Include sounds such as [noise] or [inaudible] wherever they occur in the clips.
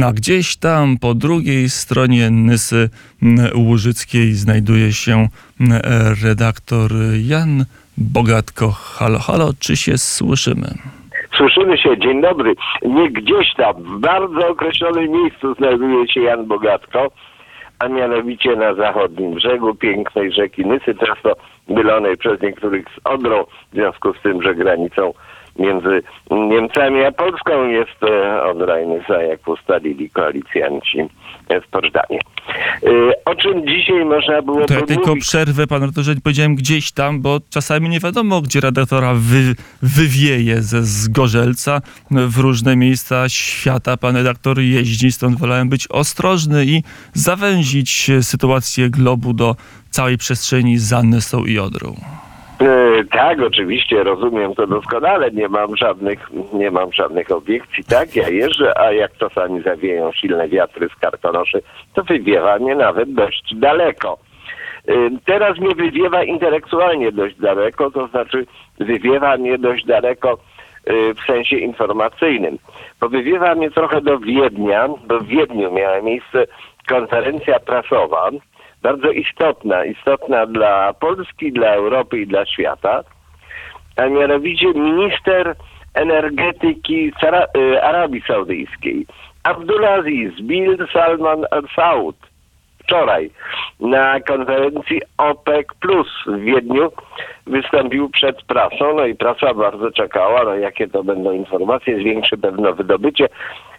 A gdzieś tam po drugiej stronie Nysy Łużyckiej znajduje się redaktor Jan Bogatko. Halo, halo, czy się słyszymy? Słyszymy się, dzień dobry. Nie gdzieś tam, w bardzo określonym miejscu znajduje się Jan Bogatko, a mianowicie na zachodnim brzegu pięknej rzeki Nysy, często mylonej przez niektórych z Odrą, w związku z tym, że granicą między Niemcami a Polską jest e, Odra i Nysa, jak ustalili koalicjanci w Poczdamie. E, o czym dzisiaj można było To ja tylko przerwę, pan redaktorze, powiedziałem gdzieś tam, bo czasami nie wiadomo, gdzie redaktora wy, wywieje ze Zgorzelca w różne miejsca świata. Pan redaktor jeździ, stąd wolałem być ostrożny i zawęzić sytuację globu do całej przestrzeni za Nysą i Odrą. E, Tak, oczywiście, rozumiem to doskonale, nie mam żadnych, nie mam żadnych obiekcji, tak, ja jeżdżę, a jak czasami zawieją silne wiatry z karkonoszy, to wywiewa mnie nawet dość daleko. E, Teraz mnie wywiewa intelektualnie dość daleko, to znaczy wywiewa mnie dość daleko e, w sensie informacyjnym. Bo wywiewa mnie trochę do Wiednia, bo w Wiedniu miała miejsce konferencja prasowa, bardzo istotna, istotna dla Polski, dla Europy i dla świata, a mianowicie minister energetyki y, Arabii Saudyjskiej, Abdulaziz bin Salman Al Saud, wczoraj na konferencji OPEC Plus w Wiedniu wystąpił przed prasą, no i prasa bardzo czekała, no jakie to będą informacje, zwiększy pewno wydobycie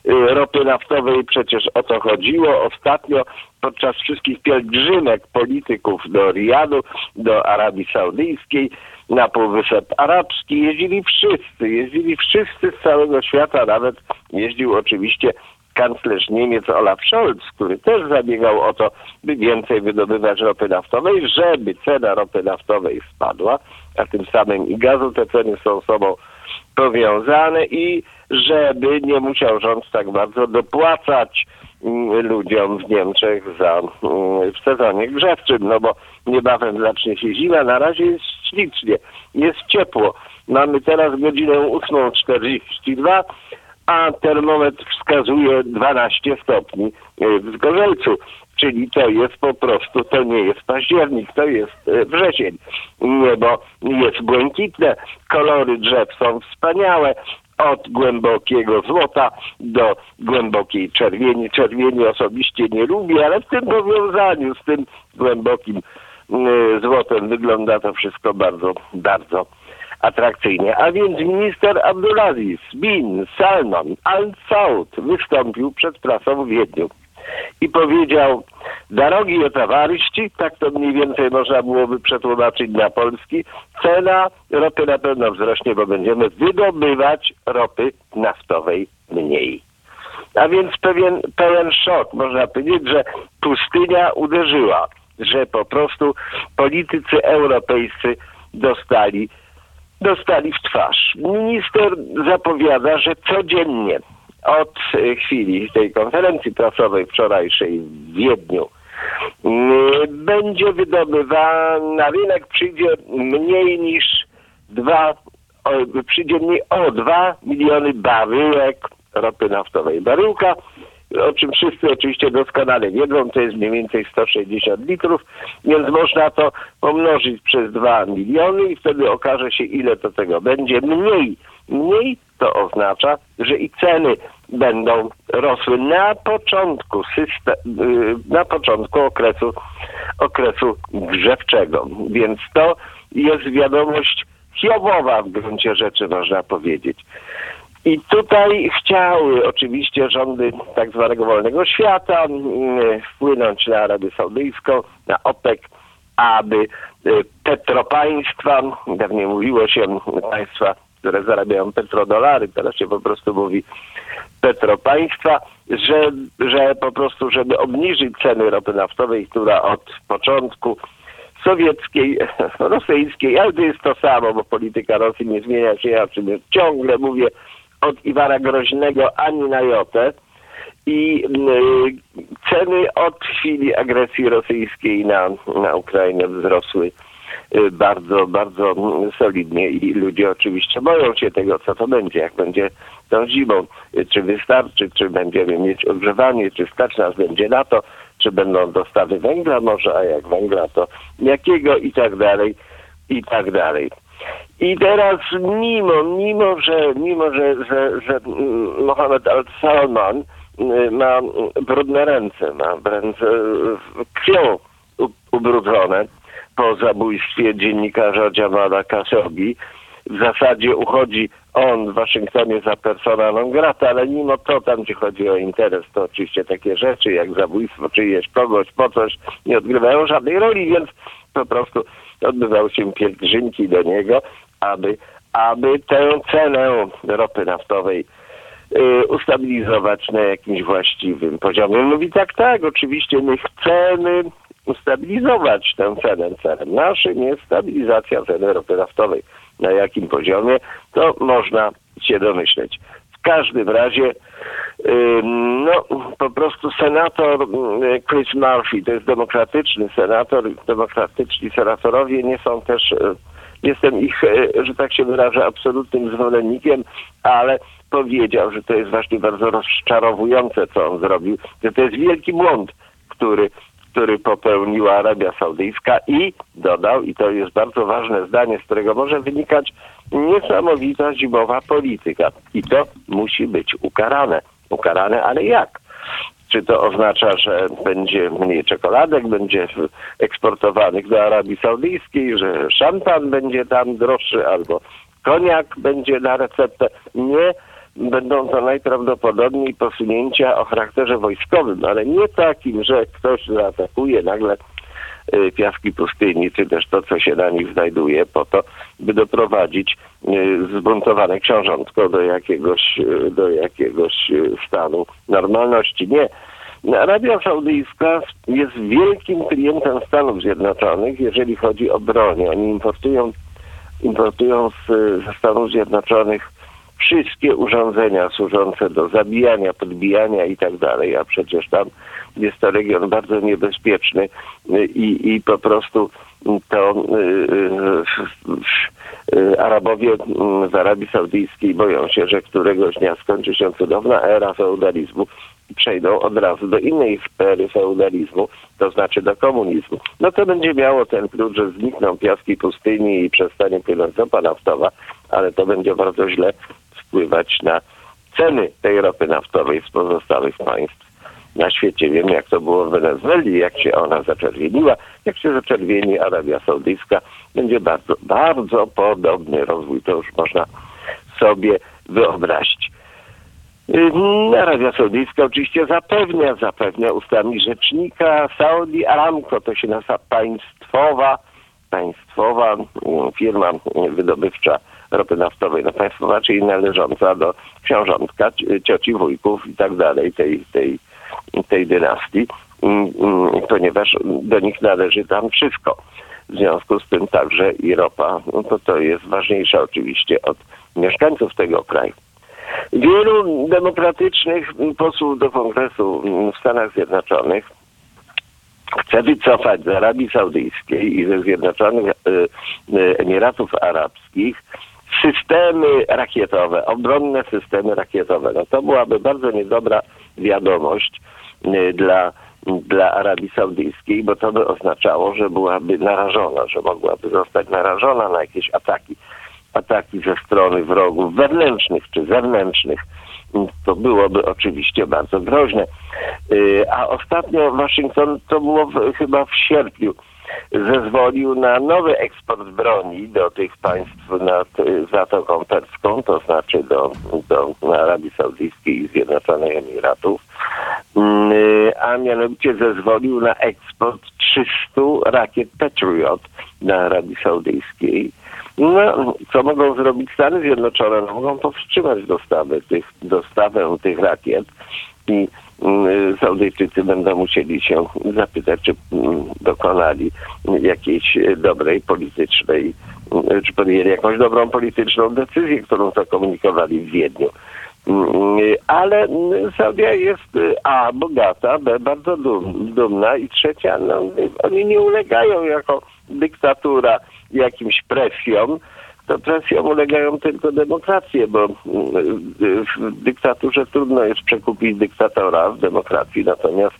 ropy naftowej, przecież o to chodziło. Ostatnio podczas wszystkich pielgrzymek polityków do Riyadu, do Arabii Saudyjskiej, na Półwysep Arabski, jeździli wszyscy, jeździli wszyscy z całego świata, nawet jeździł oczywiście kanclerz Niemiec Olaf Scholz, który też zabiegał o to, by więcej wydobywać ropy naftowej, żeby cena ropy naftowej spadła, a tym samym i gazu te ceny są sobą powiązane i żeby nie musiał rząd tak bardzo dopłacać mm, ludziom w Niemczech za mm, w sezonie grzewczym, no bo niebawem zacznie się zima, na razie jest ślicznie, jest ciepło. Mamy teraz godzinę 8.42, a termometr wskazuje 12 stopni e, w Zgorzelcu. Czyli to jest po prostu, to nie jest październik, to jest e, wrzesień. Niebo jest błękitne, kolory drzew są wspaniałe, od głębokiego złota do głębokiej czerwieni. Czerwieni osobiście nie lubię, ale w tym powiązaniu z tym głębokim e, złotem wygląda to wszystko bardzo, bardzo atrakcyjnie. A więc minister Abdulaziz bin Salman al-Saud wystąpił przed prasą w Wiedniu i powiedział, drogi towarzyści, tak to mniej więcej można byłoby przetłumaczyć na polski, cena ropy na pewno wzrośnie, bo będziemy wydobywać ropy naftowej mniej. A więc pewien, pełen szok, można powiedzieć, że pustynia uderzyła, że po prostu politycy europejscy dostali dostali w twarz. Minister zapowiada, że codziennie od e, chwili tej konferencji prasowej wczorajszej w Wiedniu mm, będzie wydobywany, na rynek przyjdzie mniej niż dwa, przyjdzie mniej o 2 miliony baryłek ropy naftowej. Baryłka o czym wszyscy oczywiście doskonale wiedzą, to jest mniej więcej 160 litrów, więc można to pomnożyć przez 2 miliony i wtedy okaże się, ile to tego będzie. Mniej, mniej to oznacza, że i ceny będą rosły na początku syste- y, na początku okresu, okresu grzewczego. Więc to jest wiadomość hiobowa w gruncie rzeczy, można powiedzieć. I tutaj chciały oczywiście rządy tak zwanego wolnego świata mm, wpłynąć na Arabię Saudyjską, na OPEC, aby y, petropaństwa, dawniej mówiło się państwa, które zarabiają petrodolary, teraz się po prostu mówi petropaństwa, że, że po prostu, żeby obniżyć ceny ropy naftowej, która od początku sowieckiej, [laughs] rosyjskiej, ale to jest to samo, bo polityka Rosji nie zmienia się, ja czym ciągle mówię, od Iwara Groźnego ani na jotę. I y, ceny od chwili agresji rosyjskiej na, na Ukrainę wzrosły bardzo, bardzo mm, solidnie i ludzie oczywiście boją się tego, co to będzie, jak będzie tą zimą, Y, czy wystarczy, czy będziemy mieć ogrzewanie, czy stać nas będzie na to, czy będą dostawy węgla może, a jak węgla, to jakiego i tak dalej, i tak dalej. I teraz mimo, mimo, że, mimo, że, że, że mm, Mohamed Al-Salman y, ma brudne ręce, ma ręce y, krwią ubrudzone po zabójstwie dziennikarza Jamala Khashoggi. W zasadzie uchodzi on w Waszyngtonie za persona non grata, ale mimo to tam, gdzie chodzi o interes, to oczywiście takie rzeczy jak zabójstwo czyjeś, kogoś, po coś nie odgrywają żadnej roli, więc po prostu odbywały się pielgrzymki do niego, aby, aby tę cenę ropy naftowej y, ustabilizować na jakimś właściwym poziomie. Mówi tak, tak, oczywiście my chcemy ustabilizować tę cenę. Celem naszym jest stabilizacja ceny ropy naftowej. Na jakim poziomie, to można się domyśleć. W każdym razie No, po prostu senator Chris Murphy, to jest demokratyczny senator, demokratyczni senatorowie nie są też, y, jestem ich, y, że tak się wyrażę, absolutnym zwolennikiem, ale powiedział, że to jest właśnie bardzo rozczarowujące, co on zrobił, że to jest wielki błąd, który, który popełniła Arabia Saudyjska i dodał, i to jest bardzo ważne zdanie, z którego może wynikać niesamowita zimowa polityka. I to musi być ukarane. Ukarane, ale jak? Czy to oznacza, że będzie mniej czekoladek, będzie eksportowanych do Arabii Saudyjskiej, że szampan będzie tam droższy albo koniak będzie na receptę? Nie. Będą to najprawdopodobniej posunięcia o charakterze wojskowym, ale nie takim, że ktoś zaatakuje nagle y, piaski pustyni, czy też to, co się na nich znajduje, po to, by doprowadzić y, zbuntowane książątko do jakiegoś, y, do jakiegoś stanu normalności. Nie. Arabia Saudyjska jest wielkim klientem Stanów Zjednoczonych, jeżeli chodzi o broń. Oni importują, importują z, ze Stanów Zjednoczonych wszystkie urządzenia służące do zabijania, podbijania i tak dalej, a przecież tam jest to region bardzo niebezpieczny y, i, i po prostu to y, y, y, Arabowie w Arabii Saudyjskiej boją się, że któregoś dnia skończy się cudowna era feudalizmu i przejdą od razu do innej ery feudalizmu, to znaczy do komunizmu. No to będzie miało ten klucz, że znikną piaski pustyni i przestanie płynąć ropa naftowa, ale to będzie bardzo źle wpływać na ceny tej ropy naftowej z pozostałych państw na świecie. Wiem, jak to było w Wenezueli, jak się ona zaczerwieniła, jak się zaczerwieni Arabia Saudyjska. Będzie bardzo, bardzo podobny rozwój. To już można sobie wyobrazić. Arabia Saudyjska oczywiście zapewnia, zapewnia ustami rzecznika Saudi Aramco, to się nazywa państwowa, państwowa mm, firma wydobywcza ropy naftowej, no państwowa, czyli należąca do książątka, ci- cioci, wujków i tak dalej tej, tej, tej dynastii, mm, mm, ponieważ do nich należy tam wszystko. W związku z tym także i ropa, no to to jest ważniejsza oczywiście od mieszkańców tego kraju. Wielu demokratycznych posłów do Kongresu w Stanach Zjednoczonych chce wycofać z Arabii Saudyjskiej i ze Zjednoczonych e, e, Emiratów Arabskich systemy rakietowe, obronne systemy rakietowe. No to byłaby bardzo niedobra wiadomość e, dla, dla Arabii Saudyjskiej, bo to by oznaczało, że byłaby narażona, że mogłaby zostać narażona na jakieś ataki ataki ze strony wrogów wewnętrznych czy zewnętrznych, to byłoby oczywiście bardzo groźne. Y, A ostatnio Waszyngton, to było chyba w sierpniu, zezwolił na nowy eksport broni do tych państw nad y, Zatoką Perską, to znaczy do, do Arabii Saudyjskiej i Zjednoczonych Emiratów, Y, a mianowicie zezwolił na eksport 300 rakiet Patriot do Arabii Saudyjskiej. No, co mogą zrobić Stany Zjednoczone? No, mogą powstrzymać dostawę tych, dostawę tych rakiet i mm, Saudyjczycy będą musieli się zapytać, czy mm, dokonali jakiejś dobrej politycznej, mm, czy podjęli jakąś dobrą polityczną decyzję, którą zakomunikowali w Wiedniu. Mm, Ale mm, Saudia jest y, A, bogata, B, bardzo dum, dumna i trzecia, no, oni nie ulegają jako dyktatura jakimś presjom, to presjom ulegają tylko demokracje, bo mm, w dyktaturze trudno jest przekupić dyktatora w demokracji, natomiast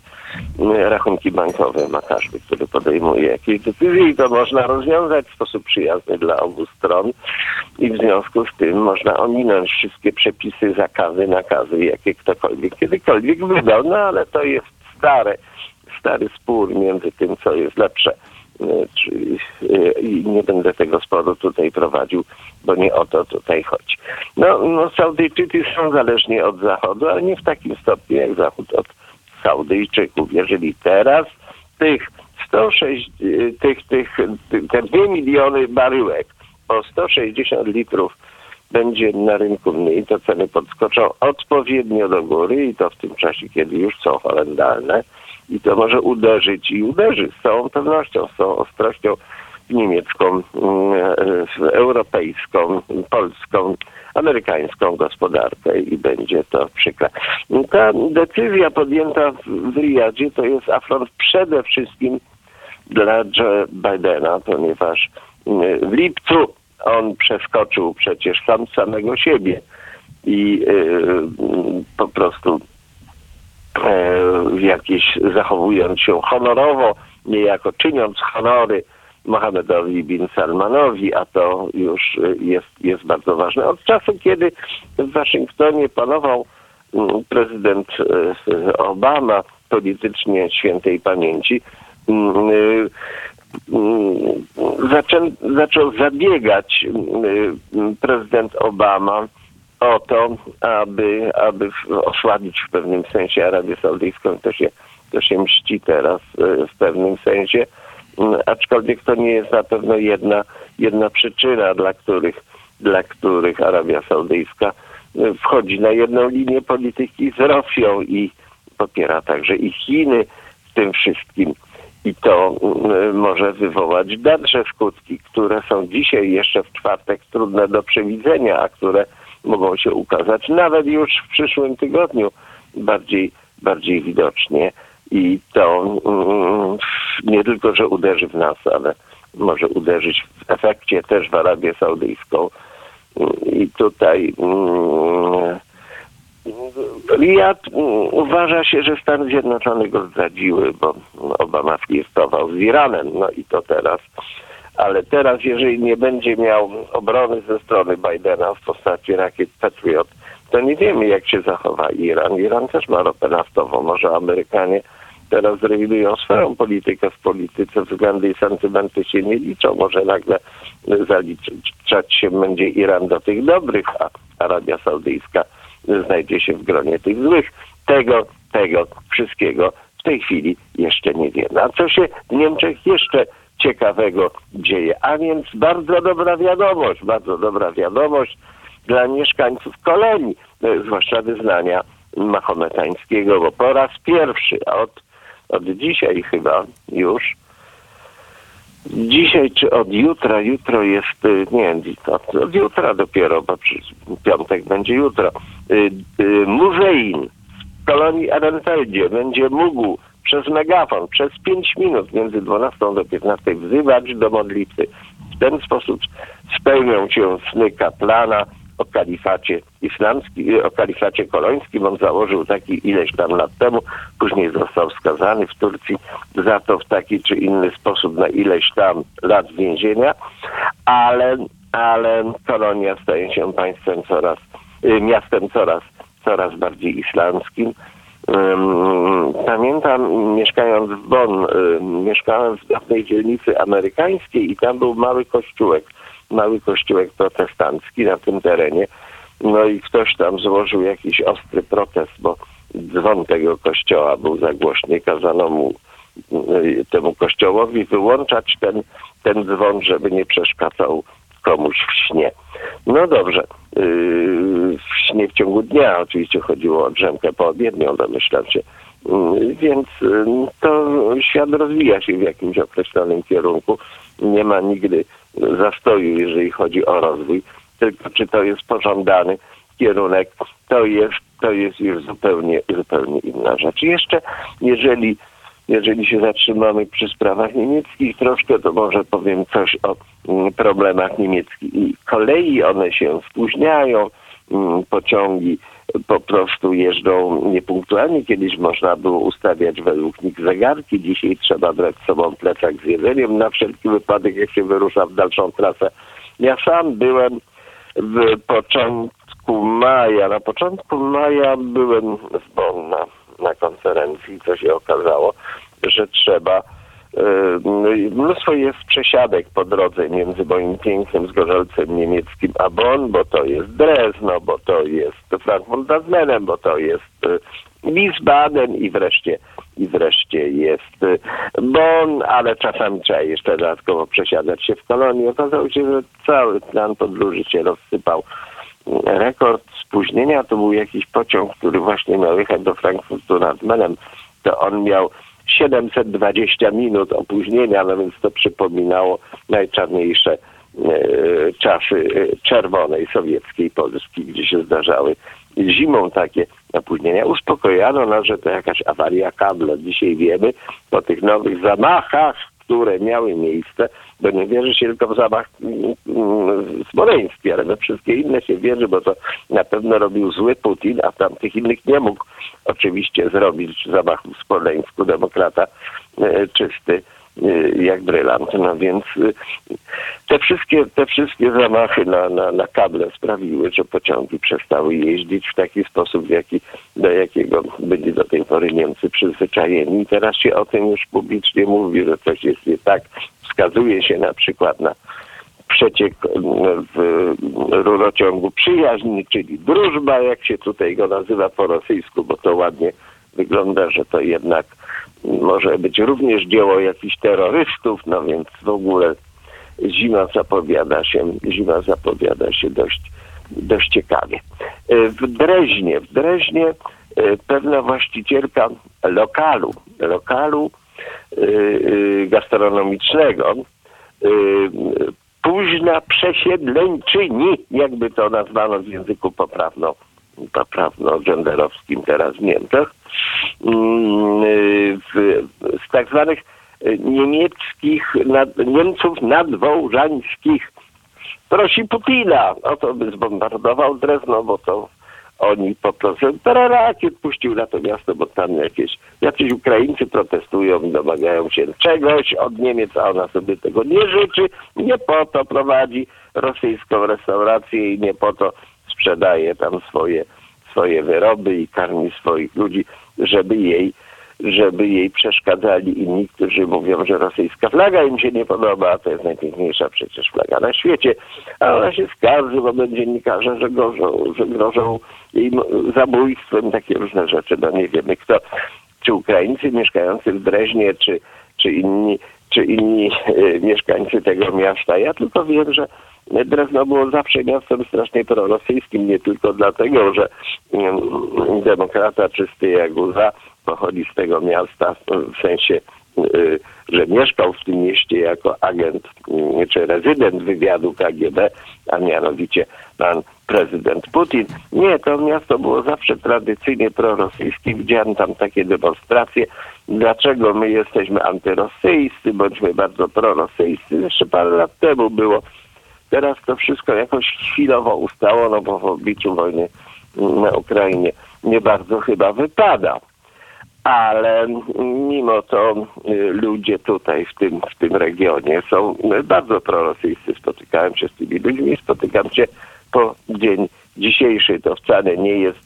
mm, rachunki bankowe ma każdy, który podejmuje jakieś decyzje i to można rozwiązać w sposób przyjazny dla obu stron i w związku z tym można ominąć wszystkie przepisy, zakazy, nakazy, jakie ktokolwiek kiedykolwiek wydał, no ale to jest stare, stary spór między tym, co jest lepsze. E, Czyli, e, nie będę tego sporu tutaj prowadził, bo nie o to tutaj chodzi. No, no Saudyjczycy są zależni od Zachodu, ale nie w takim stopniu jak Zachód od Saudyjczyków. Jeżeli teraz tych 106, e, tych, tych, te 2 miliony baryłek po 160 litrów będzie na rynku mniej, to ceny podskoczą odpowiednio do góry i to w tym czasie, kiedy już są horrendalne i to może uderzyć i uderzy z całą pewnością, z całą ostrością niemiecką, mm, w europejską, polską, amerykańską gospodarkę i będzie to przykre. Ta decyzja podjęta w- Riyadzie to jest afront przede wszystkim dla Joe Bidena, ponieważ mm, w lipcu on przeskoczył przecież sam samego siebie i y, po prostu e, jakieś zachowując się honorowo, niejako czyniąc honory Mohamedowi bin Salmanowi, a to już jest, jest bardzo ważne. Od czasu, kiedy w Waszyngtonie panował mm, prezydent y, Obama, politycznie świętej pamięci, mm, y, mm, zaczę, zaczął zabiegać prezydent Obama o to, aby, aby osłabić w pewnym sensie Arabię Saudyjską. To się, to się mści teraz e, w pewnym sensie. Mm, Aczkolwiek to nie jest na pewno jedna, jedna przyczyna, dla których, dla których Arabia Saudyjska e, wchodzi na jedną linię polityki z Rosją i popiera także i Chiny w tym wszystkim. I to mm, może wywołać dalsze skutki, które są dzisiaj jeszcze w czwartek trudne do przewidzenia, a które mogą się ukazać nawet już w przyszłym tygodniu bardziej, bardziej widocznie. I to mm, nie tylko, że uderzy w nas, ale może uderzyć w efekcie też w Arabię Saudyjską. I tutaj mm, Riyad mm, uważa się, że Stany Zjednoczone go zdradziły, bo Obama flirtował z Iranem, no i to teraz. Ale teraz, jeżeli nie będzie miał obrony ze strony Bidena w postaci rakiet Patriot, to nie wiemy, jak się zachowa Iran. Iran też ma ropę naftową. Może Amerykanie teraz zrewidują swoją politykę w polityce, względy i sentymenty się nie liczą. Może nagle zaliczać się będzie Iran do tych dobrych, a Arabia Saudyjska znajdzie się w gronie tych złych. Tego, tego wszystkiego w tej chwili jeszcze nie wiemy. A co się w Niemczech jeszcze ciekawego dzieje? A więc bardzo dobra wiadomość, bardzo dobra wiadomość dla mieszkańców kolonii, e, zwłaszcza wyznania mahometańskiego, bo po raz pierwszy, od, od dzisiaj chyba już, Dzisiaj czy od jutra, jutro jest, y, nie, od, od jutra dopiero, bo piątek będzie jutro. Y, y, Muzein w kolonii Ehrenfeldzie będzie mógł przez megafon, przez 5 minut między 12 do 15 wzywać do modlitwy. W ten sposób spełnią się sny kaplana o kalifacie islamskim, o kalifacie kolońskim. On założył taki ileś tam lat temu, później został skazany w Turcji za to w taki czy inny sposób na ileś tam lat więzienia, ale, ale kolonia staje się państwem coraz, y, miastem coraz, coraz bardziej islamskim. Pamiętam, mieszkając w Bonn, mieszkałem w pewnej dzielnicy amerykańskiej i tam był mały kościółek, mały kościółek protestancki na tym terenie. No i ktoś tam złożył jakiś ostry protest, bo dzwon tego kościoła był za głośny. Kazano mu y, temu kościołowi wyłączać ten, ten dzwon, żeby nie przeszkadzał komuś w śnie. No dobrze, yy, w śnie w ciągu dnia oczywiście chodziło o drzemkę poobiednią, domyślam się. Yy, Więc yy, to świat rozwija się w jakimś określonym kierunku. Nie ma nigdy zastoju, jeżeli chodzi o rozwój. Tylko czy to jest pożądany kierunek, to jest, to jest już zupełnie, zupełnie inna rzecz. Jeszcze jeżeli jeżeli się zatrzymamy przy sprawach niemieckich troszkę, to może powiem coś o mm, problemach niemieckich. I kolei one się spóźniają, mm, pociągi po prostu jeżdżą niepunktualnie. Kiedyś można było ustawiać według nich zegarki, dzisiaj trzeba brać z sobą plecak z jedzeniem na wszelki wypadek, jak się wyrusza w dalszą trasę. Ja sam byłem w początku maja, na początku maja byłem w Bonn na, konferencji, co się okazało, że trzeba Mnóstwo jest przesiadek po drodze między moim pięknym Zgorzelcem niemieckim a Bonn, bo to jest Drezno, bo to jest Frankfurt nad Menem, bo to jest yy, Wiesbaden i wreszcie i wreszcie jest yy, Bonn, ale czasami trzeba jeszcze dodatkowo przesiadać się w kolonii. Okazało się, że cały plan podróży się rozsypał. Rekord spóźnienia to był jakiś pociąg, który właśnie miał jechać do Frankfurtu nad Menem. To on miał 720 minut opóźnienia, no więc to przypominało najczarniejsze e, czasy e, czerwonej sowieckiej Polski, gdzie się zdarzały zimą takie opóźnienia. Uspokojano nas, że to jakaś awaria kabla. Dzisiaj wiemy po tych nowych zamachach, które miały miejsce, bo nie wierzy się tylko w zamach mm, mm, smoleński, ale we wszystkie inne się wierzy, bo to na pewno robił zły Putin, a tamtych innych nie mógł oczywiście zrobić zamachu w Smoleńsku. Demokrata e, czysty jak brylant. No więc e, te wszystkie, te wszystkie zamachy na, na, na kable sprawiły, że pociągi przestały jeździć w taki sposób, jaki, do jakiego byli do tej pory Niemcy przyzwyczajeni. Teraz się o tym już publicznie mówi, że coś jest nie tak. Wskazuje się na przykład na przeciek w rurociągu przyjaźni, czyli drużba, jak się tutaj go nazywa po rosyjsku, bo to ładnie wygląda, że to jednak może być również dzieło jakichś terrorystów, no więc w ogóle zima zapowiada się, zima zapowiada się dość, dość ciekawie. W Dreźnie, w Dreźnie e, pewna właścicielka lokalu, lokalu e, e, gastronomicznego, późna przesiedleńczyni, jakby to nazwano w języku poprawno, poprawno-genderowskim teraz w Niemczech, z tak zwanych niemieckich, nad, Niemców nadwołżańskich prosi Putina o to, by zbombardował Drezno, bo to oni po prostu rakiet puścił na to miasto, bo tam jakieś, jacyś Ukraińcy protestują i domagają się czegoś od Niemiec, a ona sobie tego nie życzy. Nie po to prowadzi rosyjską restaurację i nie po to sprzedaje tam swoje, swoje wyroby i karmi swoich ludzi, żeby jej żeby jej przeszkadzali inni, którzy mówią, że rosyjska flaga im się nie podoba, a to jest najpiękniejsza przecież flaga na świecie, a ona się skarży wobec dziennikarza, że grożą, że grożą im zabójstwem, takie różne rzeczy. No nie wiemy kto, czy Ukraińcy mieszkający w Dreźnie, czy, czy inni, czy inni e, mieszkańcy tego miasta. Ja tylko wiem, że Drezno było zawsze miastem strasznie prorosyjskim, nie tylko dlatego, że mm, demokrata czysty Jaguza pochodzi z tego miasta, w sensie, y, że mieszkał w tym mieście jako agent y, czy rezydent wywiadu KGB, a mianowicie pan prezydent Putin. Nie, to miasto było zawsze tradycyjnie prorosyjskie. Widziałem tam takie demonstracje. Dlaczego my jesteśmy antyrosyjscy, bądźmy bardzo prorosyjscy? Jeszcze parę lat temu było. Teraz to wszystko jakoś chwilowo ustało, no bo w obliczu wojny na Ukrainie nie bardzo chyba wypada ale mimo to y, ludzie tutaj w tym, w tym regionie są bardzo prorosyjscy. Spotykałem się z tymi ludźmi, spotykam się po dzień dzisiejszy. To wcale nie jest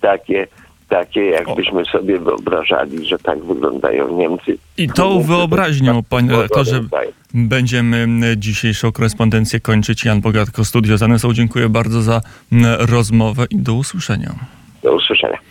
takie, takie jakbyśmy sobie wyobrażali, że tak wyglądają Niemcy. I tą wyobraźnią, panie redaktorze, będziemy dzisiejszą korespondencję kończyć. Jan Bogatko, Studio Zanesą. Dziękuję bardzo za rozmowę i do usłyszenia. Do usłyszenia.